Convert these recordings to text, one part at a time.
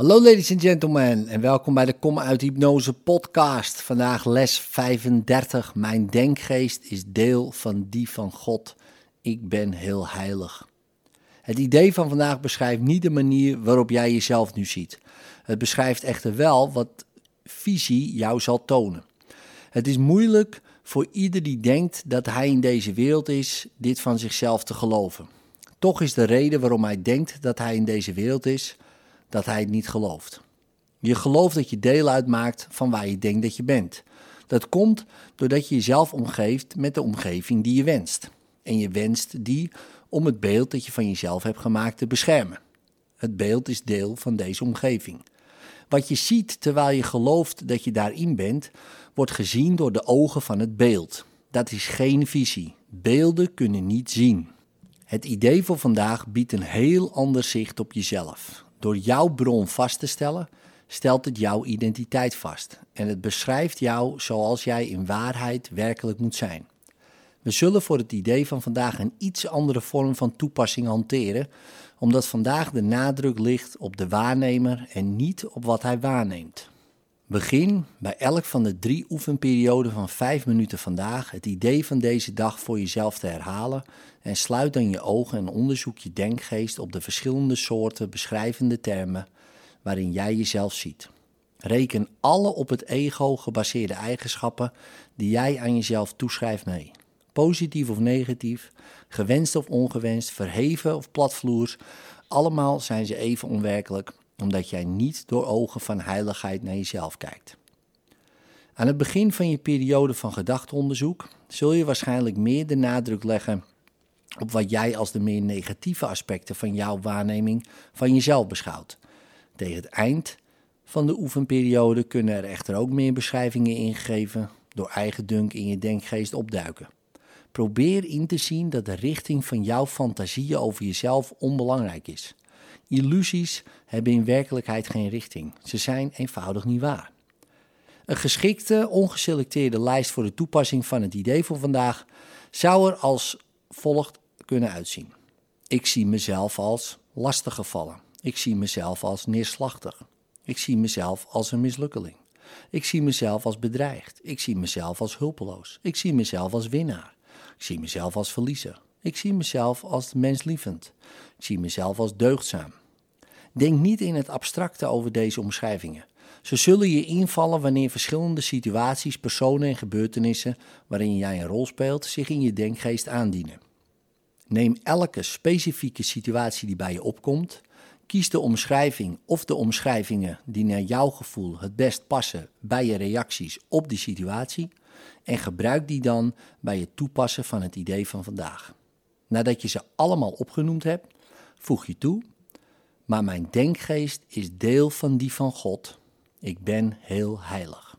Hallo ladies and gentlemen en welkom bij de Kom uit Hypnose podcast. Vandaag les 35. Mijn denkgeest is deel van die van God. Ik ben heel heilig. Het idee van vandaag beschrijft niet de manier waarop jij jezelf nu ziet. Het beschrijft echter wel wat visie jou zal tonen. Het is moeilijk voor ieder die denkt dat hij in deze wereld is, dit van zichzelf te geloven. Toch is de reden waarom hij denkt dat hij in deze wereld is, dat hij het niet gelooft. Je gelooft dat je deel uitmaakt van waar je denkt dat je bent. Dat komt doordat je jezelf omgeeft met de omgeving die je wenst. En je wenst die om het beeld dat je van jezelf hebt gemaakt te beschermen. Het beeld is deel van deze omgeving. Wat je ziet terwijl je gelooft dat je daarin bent, wordt gezien door de ogen van het beeld. Dat is geen visie. Beelden kunnen niet zien. Het idee voor vandaag biedt een heel ander zicht op jezelf. Door jouw bron vast te stellen, stelt het jouw identiteit vast en het beschrijft jou zoals jij in waarheid werkelijk moet zijn. We zullen voor het idee van vandaag een iets andere vorm van toepassing hanteren, omdat vandaag de nadruk ligt op de waarnemer en niet op wat hij waarneemt. Begin bij elk van de drie oefenperioden van vijf minuten vandaag het idee van deze dag voor jezelf te herhalen en sluit dan je ogen en onderzoek je denkgeest op de verschillende soorten beschrijvende termen waarin jij jezelf ziet. Reken alle op het ego gebaseerde eigenschappen die jij aan jezelf toeschrijft mee. Positief of negatief, gewenst of ongewenst, verheven of platvloers, allemaal zijn ze even onwerkelijk omdat jij niet door ogen van heiligheid naar jezelf kijkt. Aan het begin van je periode van gedachtonderzoek zul je waarschijnlijk meer de nadruk leggen op wat jij als de meer negatieve aspecten van jouw waarneming van jezelf beschouwt. Tegen het eind van de oefenperiode kunnen er echter ook meer beschrijvingen ingegeven door eigen dunk in je denkgeest opduiken. Probeer in te zien dat de richting van jouw fantasieën over jezelf onbelangrijk is. Illusies hebben in werkelijkheid geen richting. Ze zijn eenvoudig niet waar. Een geschikte, ongeselecteerde lijst voor de toepassing van het idee voor vandaag zou er als volgt kunnen uitzien. Ik zie mezelf als lastiggevallen. Ik zie mezelf als neerslachtig. Ik zie mezelf als een mislukkeling. Ik zie mezelf als bedreigd. Ik zie mezelf als hulpeloos. Ik zie mezelf als winnaar. Ik zie mezelf als verliezer. Ik zie mezelf als menslievend. Ik zie mezelf als deugdzaam. Denk niet in het abstracte over deze omschrijvingen. Ze zullen je invallen wanneer verschillende situaties, personen en gebeurtenissen waarin jij een rol speelt zich in je denkgeest aandienen. Neem elke specifieke situatie die bij je opkomt, kies de omschrijving of de omschrijvingen die naar jouw gevoel het best passen bij je reacties op die situatie en gebruik die dan bij het toepassen van het idee van vandaag. Nadat je ze allemaal opgenoemd hebt, voeg je toe maar mijn denkgeest is deel van die van God. Ik ben heel heilig.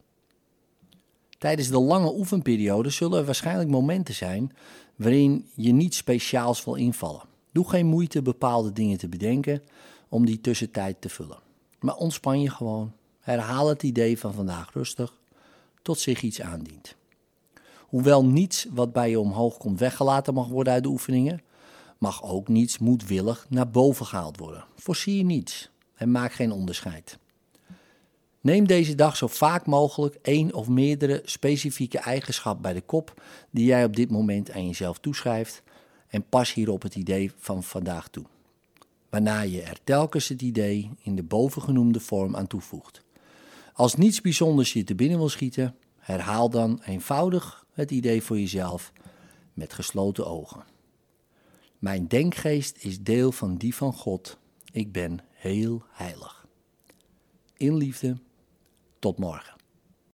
Tijdens de lange oefenperiode zullen er waarschijnlijk momenten zijn waarin je niet speciaals wil invallen. Doe geen moeite bepaalde dingen te bedenken om die tussentijd te vullen. Maar ontspan je gewoon. Herhaal het idee van vandaag rustig tot zich iets aandient. Hoewel niets wat bij je omhoog komt weggelaten mag worden uit de oefeningen, mag ook niets moedwillig naar boven gehaald worden. Voorzie niets en maak geen onderscheid. Neem deze dag zo vaak mogelijk één of meerdere specifieke eigenschappen bij de kop die jij op dit moment aan jezelf toeschrijft en pas hierop het idee van vandaag toe. Waarna je er telkens het idee in de bovengenoemde vorm aan toevoegt. Als niets bijzonders je te binnen wil schieten, herhaal dan eenvoudig het idee voor jezelf met gesloten ogen. Mijn denkgeest is deel van die van God. Ik ben heel heilig. In liefde, tot morgen.